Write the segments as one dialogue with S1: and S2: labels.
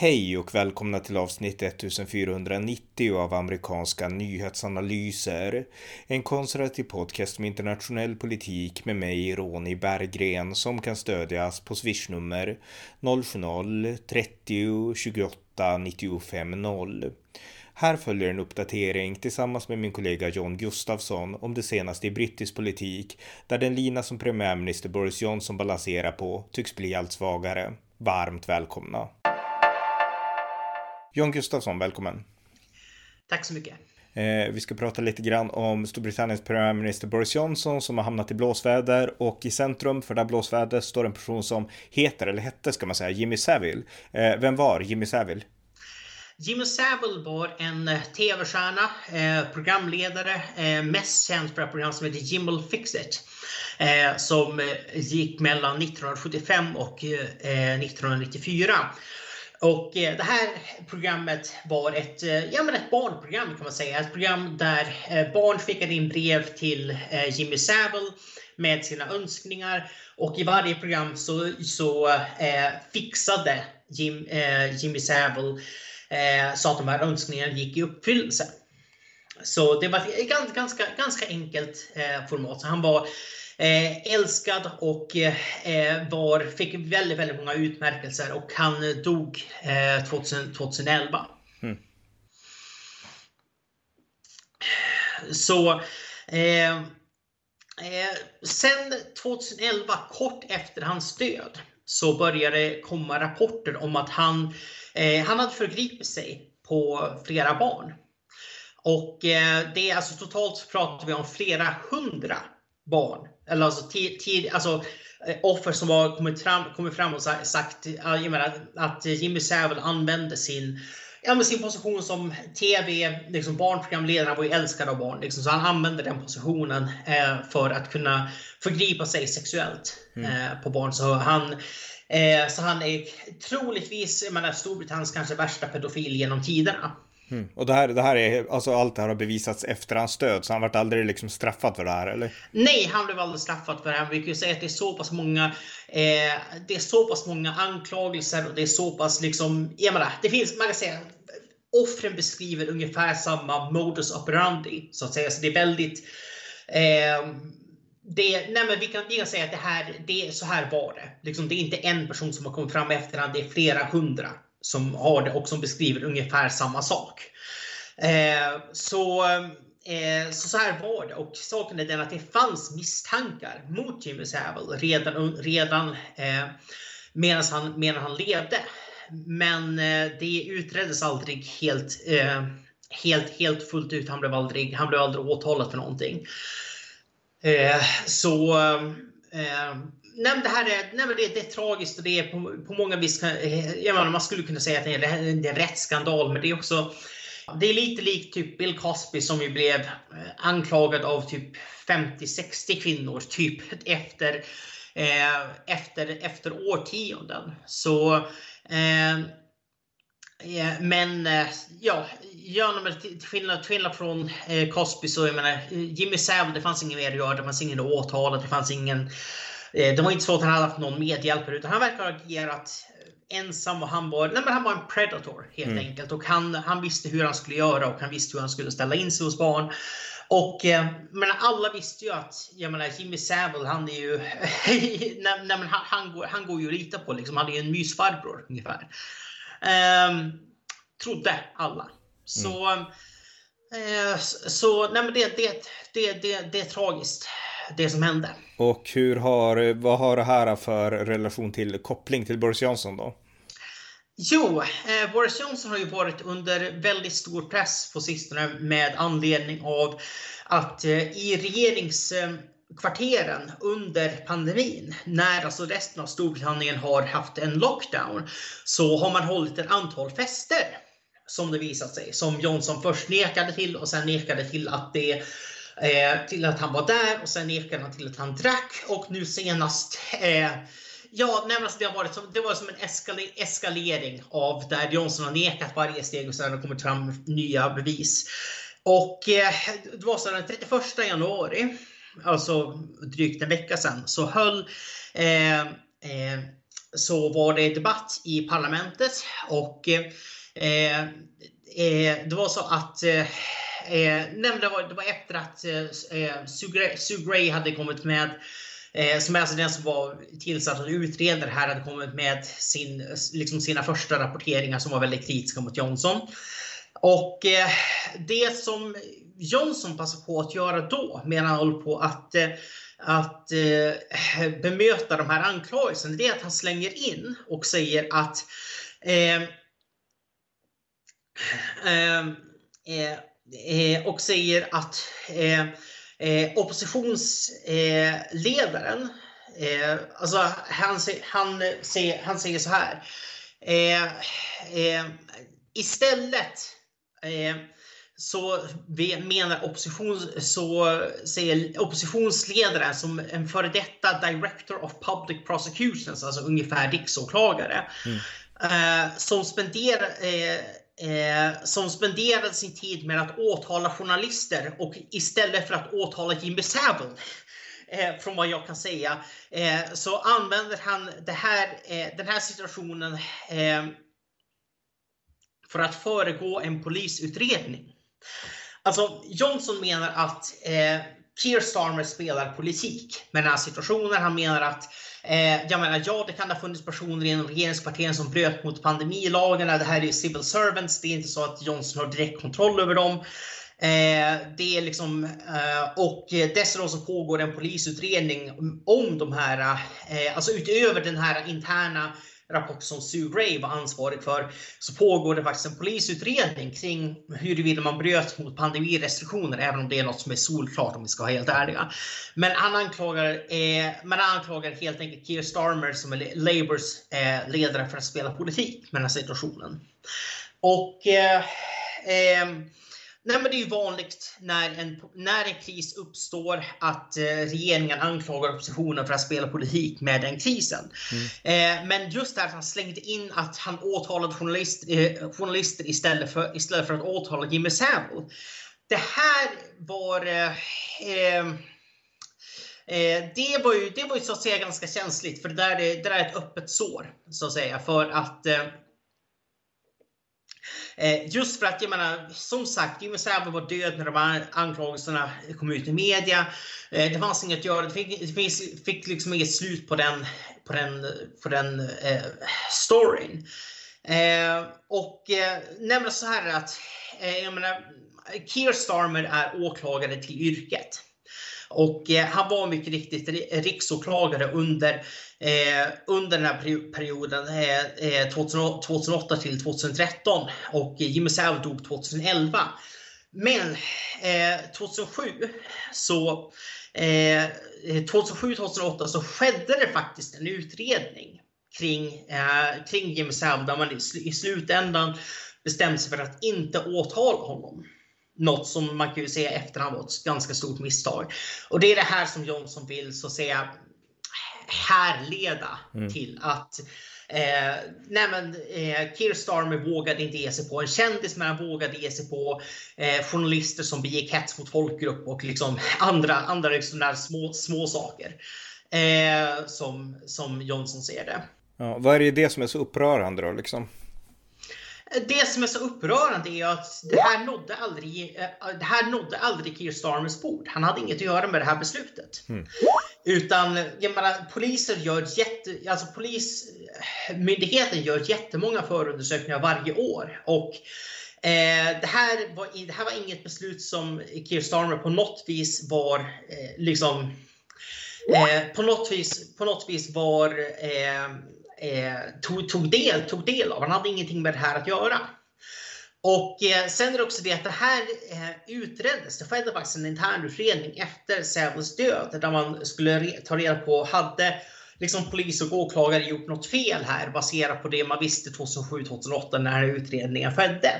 S1: Hej och välkomna till avsnitt 1490 av amerikanska nyhetsanalyser. En konservativ podcast om internationell politik med mig, Ronny Berggren, som kan stödjas på swishnummer 070-30 28 95 0. Här följer en uppdatering tillsammans med min kollega John Gustafsson om det senaste i brittisk politik, där den lina som premiärminister Boris Johnson balanserar på tycks bli allt svagare. Varmt välkomna! John Gustafsson, välkommen.
S2: Tack så mycket.
S1: Eh, vi ska prata lite grann om Storbritanniens premiärminister Boris Johnson som har hamnat i blåsväder och i centrum för det här blåsvädret står en person som heter, eller hette ska man säga, Jimmy Savile. Eh, vem var Jimmy Savile?
S2: Jimmy Savile var en eh, tv-stjärna, eh, programledare, eh, mest känd för ett program som heter Jimmy Fix It. Eh, som gick mellan 1975 och 1994. Och eh, det här programmet var ett, eh, ja, men ett barnprogram kan man säga. Ett program där eh, barn skickade in brev till eh, Jimmy Savile med sina önskningar och i varje program så, så eh, fixade Jim, eh, Jimmy Savile eh, så att de här önskningarna gick i uppfyllelse. Så det var ett ganska, ganska, ganska enkelt eh, format. Så han var Eh, älskad och eh, var, fick väldigt, väldigt många utmärkelser och han dog eh, 2000, 2011. Mm. Så eh, eh, sen 2011, kort efter hans död, så började det komma rapporter om att han, han hade förgripit sig på flera barn. Och det är alltså totalt pratar vi om flera hundra barn. Eller alltså, tid, alltså eh, offer som har kommit fram, kommit fram och sagt jag menar, att Jimmy Savile använde sin, ja, men sin position som TV, liksom barnprogramledare, han var ju älskad av barn. Liksom, så han använde den positionen eh, för att kunna förgripa sig sexuellt mm. eh, på barn. Så han, eh, så han är troligtvis menar, Storbritanniens kanske värsta pedofil genom tiderna.
S1: Mm. Och det här, det här är, alltså allt det här har bevisats efter hans död, så han vart aldrig liksom straffad för det här eller?
S2: Nej, han blev aldrig straffad för det här. Vi kan ju säga att det är så pass många, eh, det är så pass många anklagelser och det är så pass liksom, jag menar, det finns, man kan säga, offren beskriver ungefär samma modus operandi, så att säga. Så det är väldigt, eh, det, nej men vi, kan, vi kan säga att det här, det, så här var det. Liksom, det är inte en person som har kommit fram efterhand, det är flera hundra som har det och som beskriver ungefär samma sak. Eh, så, eh, så, så här var det och saken är den att det fanns misstankar mot Jimmy Savile redan, redan eh, medan, han, medan han levde. Men eh, det utreddes aldrig helt, eh, helt, helt fullt ut. Han blev aldrig, han blev aldrig åtalad för någonting. Eh, så eh, nej, det här är, nej, det, det, är tragiskt och det är på, på många vis, jag menar, man skulle kunna säga att det är, det är en rättsskandal, men det är också det är lite likt typ Bill Cosby som ju blev eh, anklagad av typ 50-60 kvinnor typ efter, eh, efter, efter årtionden. Så eh, eh men eh, ja, ja, men till skillnad, till skillnad från eh, Cosby så jag menar Jimmy Savile, det fanns inget mer att göra, det fanns ingen åtal, det fanns ingen Eh, det var inte så att han hade haft någon medhjälpare utan han verkar ha agerat ensam och han var, nej men han var en predator helt mm. enkelt. Och han, han visste hur han skulle göra och han visste hur han skulle ställa in sig hos barn. Och eh, men alla visste ju att, jag menar Jimmy Savile han är ju, nej, nej, han, han, går, han går ju att lita på liksom. Han är ju en mysfarbror ungefär. Um, trodde alla. Så, mm. eh, så nej men det, det, det, det, det är tragiskt det som hände.
S1: Och hur har, vad har det här för relation till koppling till Boris Johnson då?
S2: Jo, eh, Boris Johnson har ju varit under väldigt stor press på sistone med anledning av att eh, i regeringskvarteren under pandemin, när alltså resten av Storbritannien har haft en lockdown, så har man hållit ett antal fester som det visat sig, som Johnson först nekade till och sen nekade till att det eh, till att han var där och sen nekade han till att han drack och nu senast eh, Ja, nej, alltså det, har varit som, det var som en eskale, eskalering av där Johnson har nekat varje steg och sen har kommit fram nya bevis. Och eh, det var så den 31 januari, alltså drygt en vecka sedan, så höll eh, eh, så var det debatt i parlamentet och eh, eh, det var så att eh, eh, nej, det, var, det var efter att eh, eh Sue, Gray, hade kommit med Eh, som är alltså den som var tillsatt att utreda det här hade kommit med sin, liksom sina första rapporteringar som var väldigt kritiska mot Johnson. Och eh, det som Johnson passar på att göra då, medan han håller på att, eh, att eh, bemöta de här anklagelserna, det är att han slänger in och säger att eh, eh, eh och säger att Eh, oppositionsledaren, eh, alltså han, han, säger, han säger så här. Eh, eh istället eh, så menar opposition, så säger oppositionsledaren som en före detta Director of Public Prosecutions, alltså ungefär riksåklagare, mm. Eh, som spenderar eh, Eh, som spenderade sin tid med att åtala journalister och istället för att åtala Jimmy Savile eh, från vad jag kan säga, eh, så använder han det här, eh, den här situationen eh, för att föregå en polisutredning. Alltså Johnson menar att Keir Starmer spelar politik med den här situationen. Han menar att Eh, jag menar, ja, det kan ha funnits personer inom regeringskvarteren som bröt mot pandemilagarna. Det här är civil servants. Det är inte så att Johnson har direkt kontroll över dem. Eh, det är liksom, eh, och dessutom så pågår en polisutredning om de här, eh, alltså utöver den här interna rapport som Sue Gray var ansvarig för så pågår det faktiskt en polisutredning kring huruvida man bröt mot pandemirestriktioner, även om det är något som är solklart om vi ska vara helt ärliga. Men han anklagar, eh, men han anklagar helt enkelt Keir Starmer som är Labours eh, ledare för att spela politik med den här situationen. Och eh, eh Nej, men det är ju vanligt när en, när en kris uppstår att eh, regeringen anklagar oppositionen för att spela politik med den krisen. Mm. Eh, men just det att han slängde in att han åtalade journalist, eh, journalister istället för, istället för att åtala Jimmy Savile. Det här var eh, eh, eh, det var ju, det var ju så att säga ganska känsligt för det där, är, det där är ett öppet sår så att säga för att Eh, just för att, jag menar, som sagt, Jimmy Savile var död när de här anklagelserna kom ut i media. Eh, det fanns inget att göra. Det fick, det fick, fick liksom inget slut på den, på den, på den eh, storyn. Eh, och eh, nämna så här att, eh, jag menar, Keir Starmer är åklagare till yrket. Och eh, han var mycket riktigt riksåklagare under, eh, under den här perioden eh, eh 2008 till 2013 och Jimmy Savile dog 2011. Men 2007 eh, så eh, 2007-2008 så skedde det faktiskt en utredning kring, eh, kring Jimmy Savile där man i, i slutändan bestämde sig för att inte åtala honom något som man kan ju säga efterhand var ett ganska stort misstag. Och det är det här som Johnson vill så att säga härleda mm. till att Eh, nej men, eh, Keir Starmer vågade inte ge sig på en kändis, men han vågade ge sig på eh, journalister som begick hets mot folkgrupp och liksom andra, andra liksom små, små saker. Eh, som, som Johnson ser det.
S1: Ja, vad är det, det som är så upprörande då? Liksom?
S2: Det som är så upprörande är att det här nådde aldrig, eh, det här nådde aldrig Keir Starmers bord. Han hade inget att göra med det här beslutet. Mm. Utan jag menar, poliser gör jätte, alltså polismyndigheten gör jättemånga förundersökningar varje år. Och eh, det, här var, det här var inget beslut som Keir Starmer på något vis var eh, liksom eh, på, något vis, på något vis var eh, eh, tog, tog, del, tog del av. Han hade ingenting med det här att göra. Och eh, sen är det också det att det här eh, utreddes. Det skedde faktiskt en intern utredning efter Sävos död där man skulle re ta reda på hade liksom polis och åklagare gjort något fel här baserat på det man visste 2007-2008 när utredningen skedde.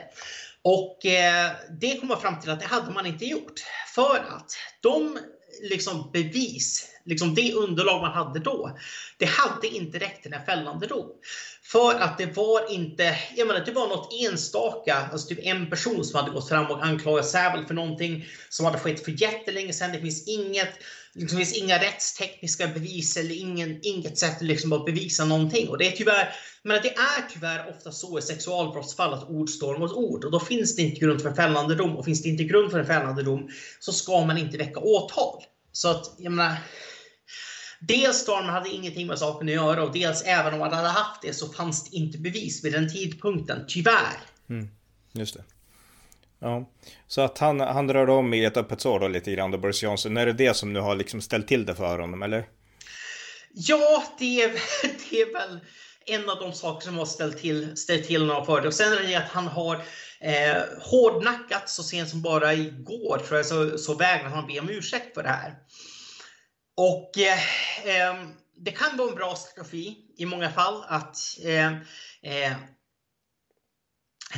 S2: Och eh, det kom man fram till att det hade man inte gjort. För att de liksom bevis liksom det underlag man hade då, det hade inte räckt till en fällande dom. För att det var inte, jag menar det var något enstaka, alltså typ en person som hade gått fram och anklagat Sävel för någonting som hade skett för jättelänge sedan. Det finns inget, liksom, det finns inga rättstekniska bevis eller ingen, inget sätt liksom att bevisa någonting. Och det är tyvärr, men det är tyvärr ofta så i sexualbrottsfall att ord står mot ord och då finns det inte grund för en fällande dom och finns det inte grund för en fällande dom så ska man inte väcka åtal. Så att jag menar, Dels Storm hade ingenting med saken att göra och dels även om han hade haft det så fanns det inte bevis vid den tidpunkten, tyvärr.
S1: Mm, just det. Ja, så att han, han drar om i ett öppet sår då lite grann då Boris Johnson. Är det det som nu har liksom ställt till det för honom eller?
S2: Ja, det är, det är väl en av de saker som har ställt till, ställt till honom för det. Och sen är det att han har eh, hårdnackat så sent som bara igår tror jag så, så vägrade han be om ursäkt för det här. Och eh, eh, det kan vara en bra strategi i många fall att eh, eh,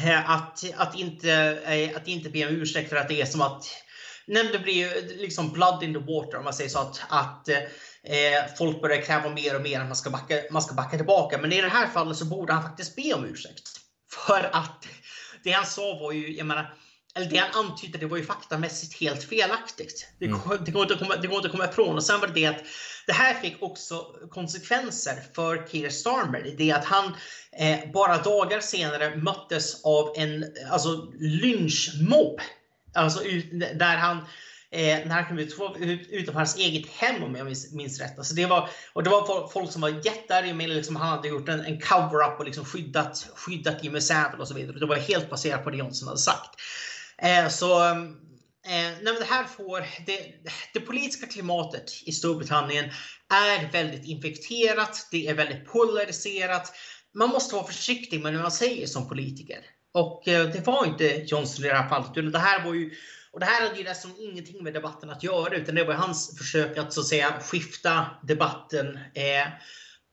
S2: eh att, att, inte, eh, att inte be om ursäkt för att det är som att nej, det blir ju liksom blood in the water om man säger så att, att eh, folk börjar kräva mer och mer att man ska, backa, man ska backa tillbaka. Men i det här fallet så borde han faktiskt be om ursäkt. För att det han sa var ju, jag menar, eller det han antydde, det var ju faktamässigt helt felaktigt. Det, mm. det, går inte att komma, det går inte att komma ifrån. Och sen var det det att det här fick också konsekvenser för Keir Starmer. i Det att han eh, bara dagar senare möttes av en alltså, lynchmobb. Alltså där han eh, när han kom ut, utanför hans eget hem om jag minns, minns rätt. Alltså det, var, och det var folk som var jättearga med liksom, han hade gjort en, en cover-up och liksom skyddat, skyddat Jimmy Savile och så vidare. Det var helt baserat på det Johnson hade sagt. Eh, så eh, nej, det här får det, det, politiska klimatet i Storbritannien är väldigt infekterat. Det är väldigt polariserat. Man måste vara försiktig med vad man säger som politiker. Och eh, det var inte Johnson i det här fallet. det här var ju och det här hade ju nästan ingenting med debatten att göra utan det var hans försök att så att säga skifta debatten eh,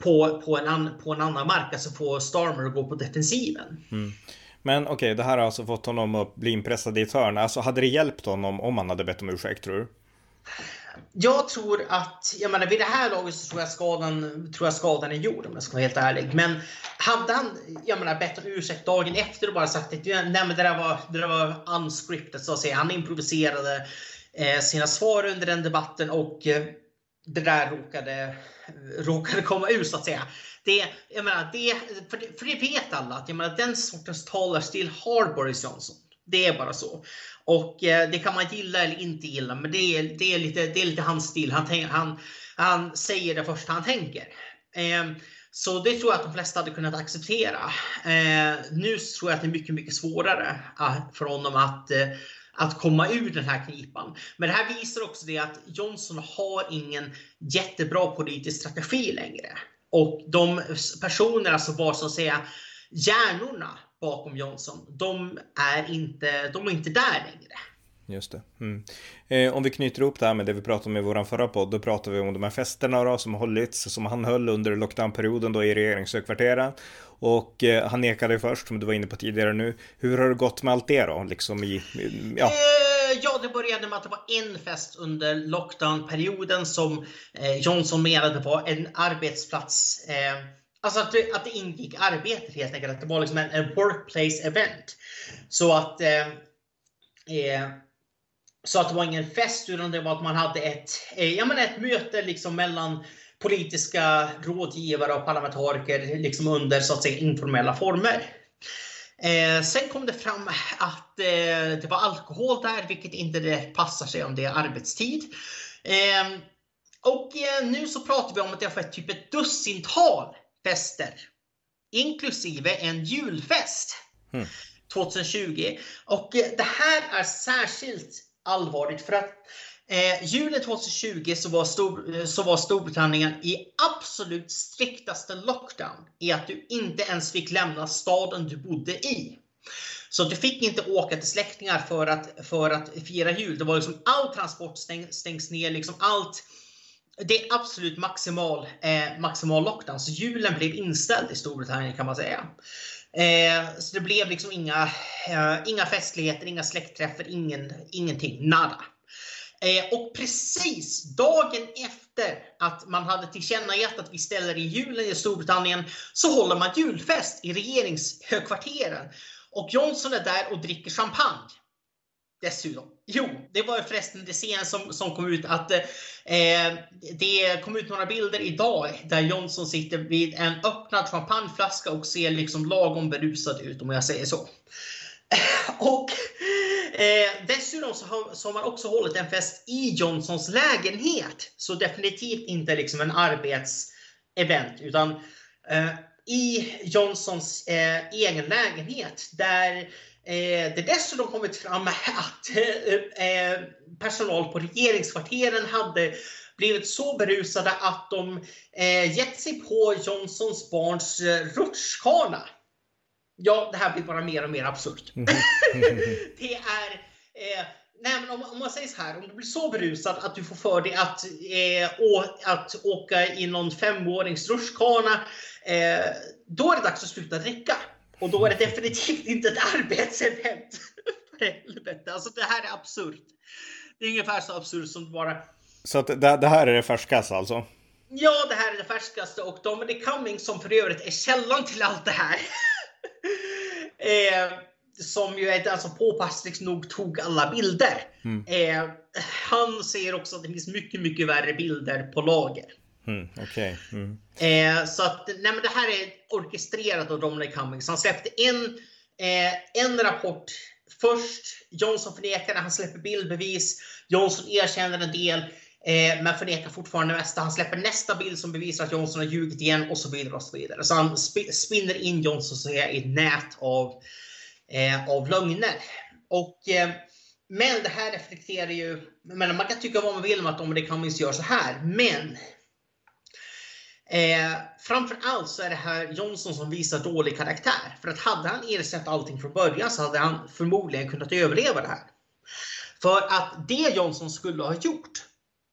S2: på, på, en an, på en annan mark, alltså få Starmer att gå på defensiven.
S1: Mm. Men okej, okay, det här har alltså fått honom att bli inpressad i ett hörn. Alltså hade det hjälpt honom om han hade bett om ursäkt tror du?
S2: Jag tror att, jag menar vid det här laget så tror jag skadan, tror jag skadan är gjord om jag ska vara helt ärlig. Men hade han, jag menar bett om ursäkt dagen efter och bara sagt att nej men det där var, det där var unscripted så att säga. Han improviserade eh, sina svar under den debatten och eh, det där råkade, råkade komma ur så att säga. Det, jag menar, det, för, det, för det vet alla att jag menar, den sortens talarstil har Boris Johnson. Det är bara så. Och eh, det kan man gilla eller inte gilla, men det är, det är, lite, det är lite hans stil. Han, han, han säger det första han tänker. Eh, så det tror jag att de flesta hade kunnat acceptera. Eh, nu tror jag att det är mycket, mycket svårare eh, för honom att eh, att komma ur den här knipan. Men det här visar också det att Johnson har ingen jättebra politisk strategi längre. Och de personerna alltså som var så att säga hjärnorna bakom Johnson, de är inte, de är inte där längre.
S1: Just det. Mm. Eh, om vi knyter ihop det här med det vi pratade om i våran förra podd, då pratade vi om de här festerna då, som hållits, som han höll under lockdownperioden då i regeringshögkvarteren. Och eh, han nekade först, som du var inne på tidigare nu. Hur har det gått med allt det då? Liksom i,
S2: ja. Eh, ja, det började med att det var en fest under lockdownperioden som eh, Johnson menade var en arbetsplats eh, Alltså att det, att det ingick arbete helt enkelt. Att det var liksom en, en workplace event. Så att eh, eh, så att det var ingen fest utan det var att man hade ett, eh, ja, men ett möte liksom mellan politiska rådgivare och parlamentariker liksom under så att säga informella former. Eh, sen kom det fram att eh, det var alkohol där, vilket inte det passar sig om det är arbetstid. Eh, och nu så pratar vi om att det har skett typ ett dussintal fester. Inklusive en julfest. Mm. 2020. Och eh, det här är särskilt allvarligt för att eh, julen 2020 så var, Stor, eh, så var Storbritannien i absolut striktaste lockdown i att du inte ens fick lämna staden du bodde i. Så du fick inte åka till släktingar för att, för att fira jul. Det var liksom all transport stäng, stängs ner, liksom allt. Det är absolut maximal, eh, maximal lockdown. Så julen blev inställd i Storbritannien kan man säga. Eh, så det blev liksom inga, eh, inga festligheter, inga släktträffar, ingen, ingenting. Nada. Eh, och precis dagen efter efter att man hade tillkännagett att vi ställer in julen i Storbritannien så håller man julfest i regeringshögkvarteren. Och Johnson är där och dricker champagne. Dessutom. Jo, det var förresten det senaste som, som kom ut att eh, det kom ut några bilder idag där Johnson sitter vid en öppnad champagneflaska och ser liksom lagom berusad ut om jag säger så. och eh, dessutom så har, så har, man också hållit en fest i Johnsons lägenhet. Så definitivt inte liksom en arbetsevent utan eh, i Johnsons eh, egen lägenhet där Eh, det dessutom kommit fram att eh, eh, personal på regeringskvarteren hade blivit så berusade att de eh, gett sig på Johnsons barns eh, rutschkana. Ja, det här blir bara mer och mer absurt. Mm. det är... Eh, nej, men om, om, man säger så här, om du blir så berusad att du får för dig att, eh, å, att åka i någon femårings rutschkana, eh, då är det dags att sluta dricka. Och då är det definitivt inte ett arbetsevent. Helvete. Alltså det här är absurt. Det är ungefär så absurt som det bara...
S1: Så att det, det här är det färskaste alltså?
S2: Ja, det här är det färskaste och Dominic Cummings som för övrigt är källan till allt det här. eh, som ju är den som påpassligt nog tog alla bilder. Mm. Eh, han säger också att det finns mycket, mycket värre bilder på lager.
S1: Mm, okay. mm.
S2: eh, så att nej, men det här är orkestrerat av Dominic Cummings. Han släppte en, eh, en rapport först. Johnson förnekade, han släpper bildbevis. Johnson erkänner en del. Eh, men förnekar fortfarande det mesta. Han släpper nästa bild som bevisar att Johnson har ljugit igen och så vidare. och Så vidare. Så han sp spinner in Johnson så i ett nät av, eh, av lögner. Och, eh, men det här reflekterar ju, men man kan tycka vad man vill om att Dominic Cummings gör så här. Men Eh, framför allt så är det här Johnson som visar dålig karaktär. För att hade han ersatt allting från början så hade han förmodligen kunnat överleva det här. För att det Johnson skulle ha gjort,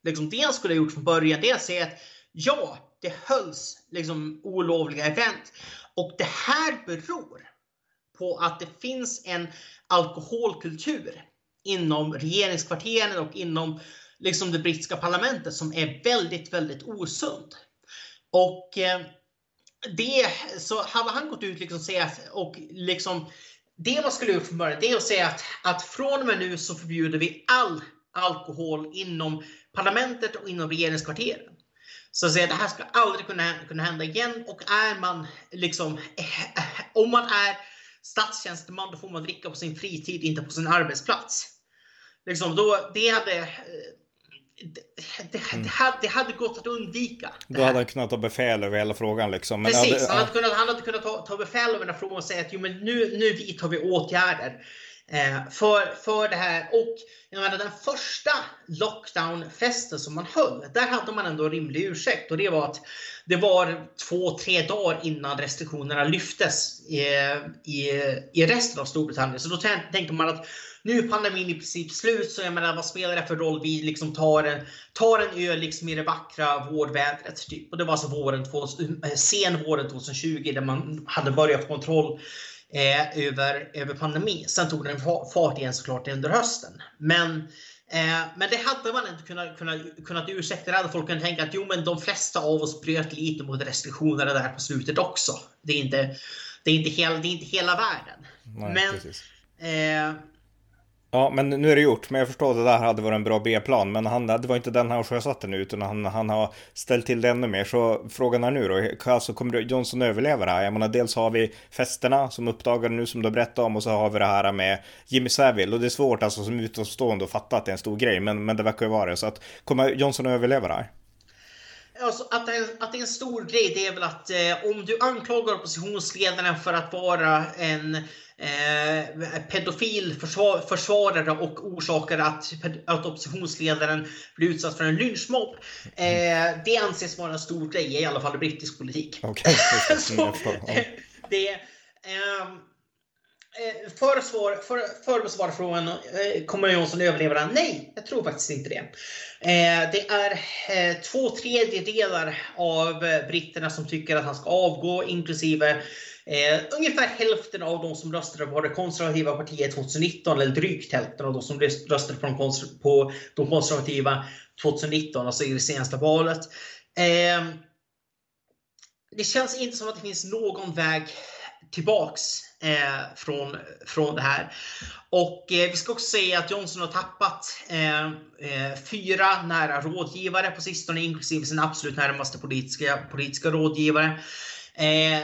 S2: liksom det han skulle ha gjort från början, det är att säga att ja, det hölls liksom olovliga event. Och det här beror på att det finns en alkoholkultur inom regeringskvarteren och inom liksom det brittiska parlamentet som är väldigt, väldigt osund. Och eh, det, så hade han gått ut liksom säga och liksom det man skulle gjort från början, det är att säga att, att från och med nu så förbjuder vi all alkohol inom parlamentet och inom regeringskvarteren. Så att säga, det här ska aldrig kunna, kunna hända igen och är man liksom, eh, om man är statstjänsteman då får man dricka på sin fritid, inte på sin arbetsplats. Liksom då, det hade det, det, det, hade, det hade gått att undvika.
S1: Då hade han kunnat ta befäl över hela frågan liksom.
S2: Men Precis, hade, han, hade kunnat, han hade kunnat ta, ta befäl över den här frågan och säga att jo, men nu, nu vidtar vi åtgärder eh, Eh, för, för det här. Och jag menar, den första lockdownfesten som man höll, där hade man ändå rimlig ursäkt. Och det var att det var två, tre dagar innan restriktionerna lyftes i, i, i resten av Storbritannien. Så då tänkte man att nu är pandemin i princip slut, så jag menar vad spelar det för roll? Vi liksom tar en, tar en öl liksom i det vackra vårvädret. Typ. Och det var alltså våren, eh, sen våren 2020 där man hade börjat få kontroll eh, över, över pandemin. Sen tog den fart igen såklart under hösten. Men eh, men det hade man inte kunnat, kunnat, kunnat ursäkta. Det hade folk kunnat tänka att jo, men de flesta av oss bröt lite mot restriktionerna där på slutet också. Det är inte, det är inte, hela, det är inte hela världen. Nej, men
S1: Ja, men nu är det gjort. Men jag förstår att det där hade varit en bra B-plan. Men han, det var inte den han sjösatte nu, utan han, han har ställt till det ännu mer. Så frågan är nu då, alltså kommer Johnson överleva det här? Jag menar, dels har vi festerna som uppdagade nu som du berättade om och så har vi det här med Jimmy Savile. Och det är svårt alltså som utomstående att fatta att det är en stor grej, men, men det verkar ju vara det. Så att, kommer Johnson överleva det här?
S2: Alltså, att, det att det är en stor grej, det är väl att eh, om du anklagar oppositionsledaren för att vara en eh, pedofil försvar, försvarare och orsakar att, att oppositionsledaren blir utsatt för en lynchmobb. Eh, det anses vara en stor grej, i alla fall i brittisk politik.
S1: Okay.
S2: det, eh, Eh, för att svara, för, för att svara frågan, eh, kommer Jonsson överleva den? Nej, jag tror faktiskt inte det. Eh, det är två tredjedelar av britterna som tycker att han ska avgå, inklusive Eh, ungefär hälften av de som röstade på det konservativa partiet 2019, eller drygt hälften av de som röstade på de, konser på de konservativa 2019, alltså i det senaste valet. Eh, det känns inte som att det finns någon väg tillbaks eh, från, från det här. Och eh, vi ska också säga att Johnson har tappat eh, eh, fyra nära rådgivare på sistone, inklusive sin absolut närmaste politiska, politiska rådgivare. Eh,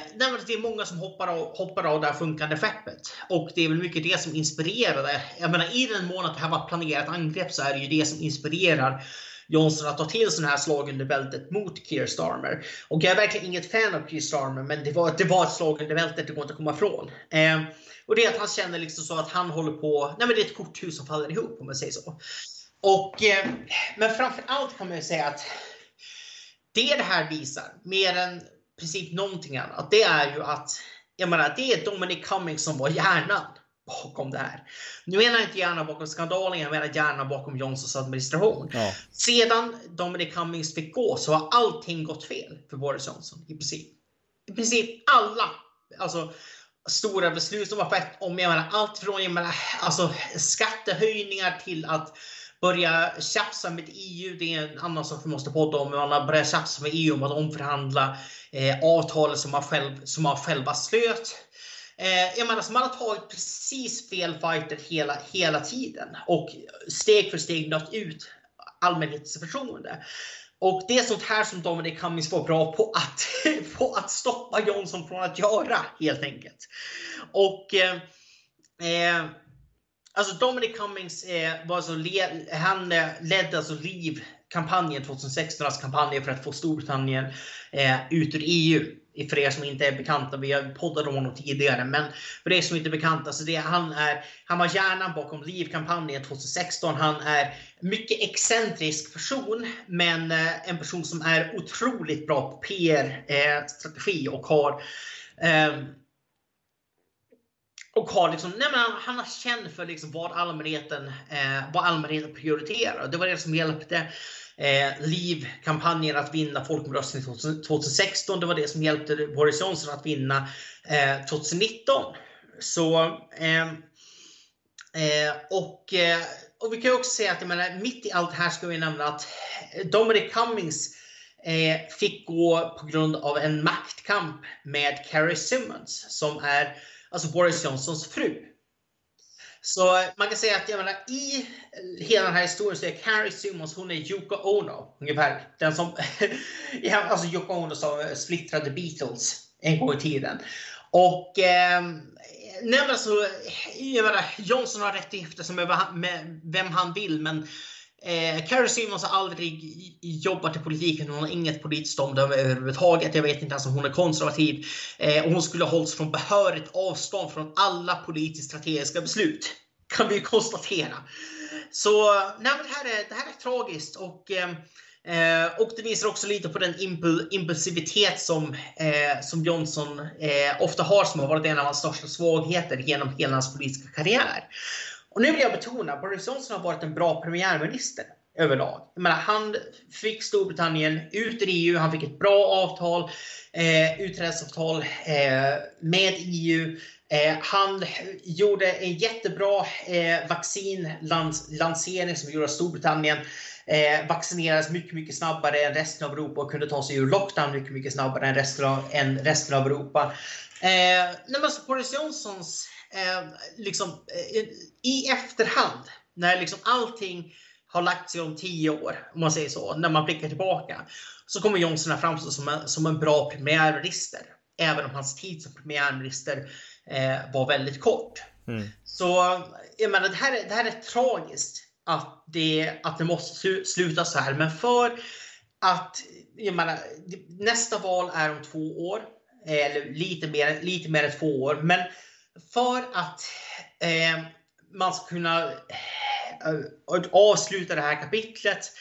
S2: det är många som hoppar av, hoppar av det här funkande skeppet. Och det är väl mycket det som inspirerade. Jag menar, i den mån att det här var ett planerat angrepp så är det ju det som inspirerar Johnson att ta till sådana här slag under bältet mot Keir Starmer. Och jag är verkligen inget fan av Keir Starmer, men det var, det var ett slag under bältet, det går inte att komma ifrån. Eh, och det är att han känner liksom så att han håller på, nej men det är ett korthus som faller ihop om man säger så. Och, eh, men framför allt kan man ju säga att det det här visar, mer än precis någonting annat, det är ju att jag menar, det är Dominic Cummings som var hjärnan bakom det här. Nu menar jag inte hjärnan bakom skandalen, jag menar hjärnan bakom Johnsons administration. Ja. Sedan Dominic Cummings fick gå så har allting gått fel för Boris Johnson i princip. I princip alla alltså, stora beslut som har skett om jag menar, allt från jag menar, alltså, skattehöjningar till att börja tjafsa med EU. Det är en annan sak vi måste podda om. Man har börjat tjafsa med EU om att omförhandla eh, avtalet som man, själv, som man själva slöt. Eh, jag menar, man har tagit precis fel fighter hela, hela tiden och steg för steg nött ut allmänhetens förtroende. Och det är sånt här som Dominic Cummings var bra på att, på att stoppa Johnson från att göra helt enkelt. Och eh, eh Alltså Dominic Cummings eh, var alltså led, han eh, ledde alltså LIV kampanjen 2016, alltså kampanjen för att få Storbritannien eh, ut ur EU. För er som inte är bekanta, vi har poddat om honom tidigare, men för er som inte är bekanta, så det, han, är, han var hjärnan bakom LIV-kampanjen 2016. Han är mycket excentrisk person, men eh, en person som är otroligt bra på PR-strategi eh, och har eh, och har liksom, nej men han, han har känt för liksom vad, allmänheten, eh, vad allmänheten prioriterar. Det var det som hjälpte eh, LIV-kampanjen att vinna folkomröstningen 2016. Det var det som hjälpte Boris Johnson att vinna eh, 2019. Så, eh, eh och, eh, och vi kan också säga att jag menar, mitt i allt det här ska vi nämna att eh, Dominic Cummings eh, fick gå på grund av en maktkamp med Carrie Simmons som är alltså Boris Johnsons fru. Så man kan säga att jag menar, i hela den här historien så är Carrie Simmons, hon är Yoko Ono ungefär. Den som, ja, alltså Yoko Ono som splittrade Beatles en gång i tiden. Och eh, nej, alltså, jag menar, Johnson har rätt som är med vem han vill, men Eh, Carrie Simons har aldrig jobbat i politiken. Hon har inget politiskt omdöme överhuvudtaget. Jag vet inte ens om hon är konservativ. Eh, och hon skulle ha hållits från behörigt avstånd från alla politiskt strategiska beslut. Kan vi konstatera. Så nej, det, här är, det här är tragiskt. Och, eh, eh, och det visar också lite på den impul impulsivitet som, eh, som Johnson eh, ofta har, som har varit en av hans största svagheter genom hela hans politiska karriär. Och nu vill jag betona, Boris Johnson har varit en bra premiärminister överlag. Jag menar, han fick Storbritannien ut ur EU, han fick ett bra avtal, eh, utträdesavtal eh, med EU. Eh, han gjorde en jättebra eh, vaccinlansering som gjorde att Storbritannien eh, vaccinerades mycket, mycket snabbare än resten av Europa och kunde ta sig ur lockdown mycket, mycket snabbare än resten av, än resten av Europa. Eh, nej, men så Boris Johnsons eh, liksom, eh, i efterhand, när liksom allting har lagt sig om tio år, om man säger så, när man blickar tillbaka, så kommer Johnson att framstå som en, som en bra premiärminister. Även om hans tid som premiärminister eh, var väldigt kort. Mm. Så jag menar, det, här, är, det här är tragiskt att det, att det måste sluta så här. Men för att, jag menar, nästa val är om två år. Eller lite mer, lite mer än två år. Men för att eh, man ska kunna eh, avsluta det här kapitlet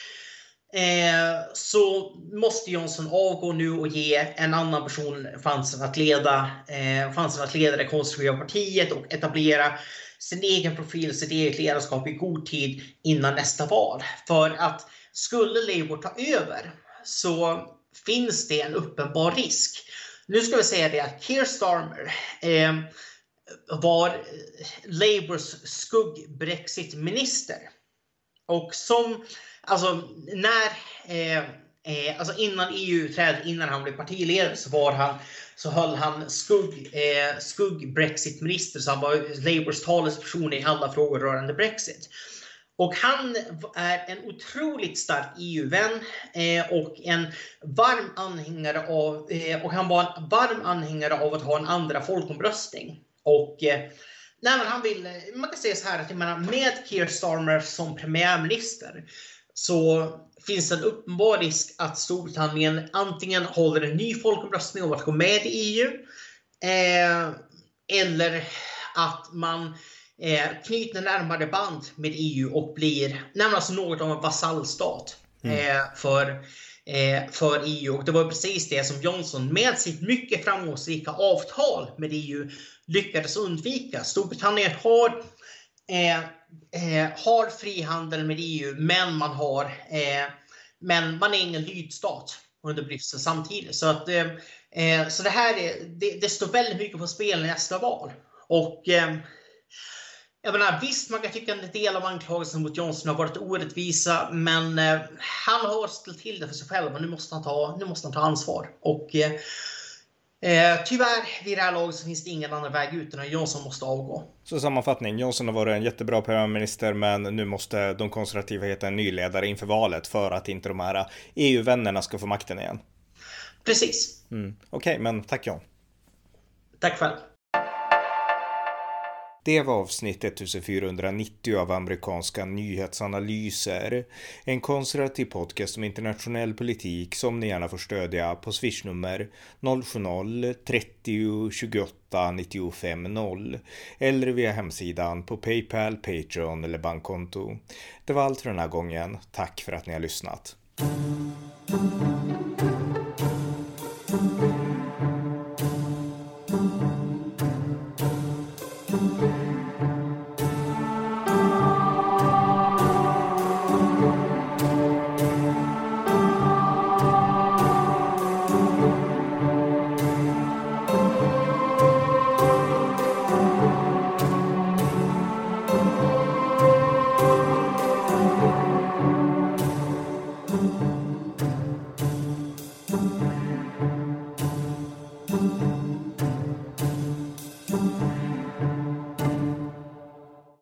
S2: eh, så måste Johnson avgå nu och ge en annan person chansen att leda, eh, chansen att leda det konservativa partiet och etablera sin egen profil, sitt eget ledarskap i god tid innan nästa val. För att skulle Labour ta över så finns det en uppenbar risk Nu ska vi säga det att Keir Starmer eh, var Labours skugg-Brexit-minister. Och som, alltså när, eh, eh, alltså innan EU-utträdet, innan han blev partiledare så var han, så höll han skugg, eh, skugg-Brexit-minister, så han var Labours talesperson i alla frågor rörande Brexit. Och han är en otroligt stark EU-vän eh, och en varm anhängare av, eh, och han var en varm anhängare av att ha en andra folkomröstning. Och eh, nej, han vill, man kan säga så här att jag menar, med Keir Starmer som premiärminister så finns det en uppenbar risk att Storbritannien antingen håller en ny folkomröstning om att gå med i EU eh, eller att man eh, knyter närmare band med EU och blir alltså något av en vasallstat mm. eh, för, eh, för EU. Och det var precis det som Johnson med sitt mycket framgångsrika avtal med EU lyckades undvika. Storbritannien har eh, eh, har frihandel med EU, men man har eh, men man är ingen lydstat under Bryssel samtidigt. Så, att, eh, eh, så det här är, det, det, står väldigt mycket på spel i nästa val. Och eh, jag menar, visst, man kan tycka att en del av anklagelserna mot Johnson har varit orättvisa, men eh, han har ställt till det för sig själv och nu måste han ta, nu måste han ta ansvar. Och eh, eh, tyvärr, vid det här laget så finns det ingen annan väg ut än att Johnson måste avgå.
S1: Så sammanfattning, Johnson har varit en jättebra premiärminister, men nu måste de konservativa hitta en ny ledare inför valet för att inte de här EU-vännerna ska få makten igen.
S2: Precis.
S1: Mm. Okej, okay, men tack John.
S2: Tack själv.
S1: Det var avsnitt 1490 av amerikanska nyhetsanalyser. En konservativ podcast om internationell politik som ni gärna får stödja på swishnummer 070-30 28 95 0 eller via hemsidan på Paypal, Patreon eller bankkonto. Det var allt för den här gången. Tack för att ni har lyssnat.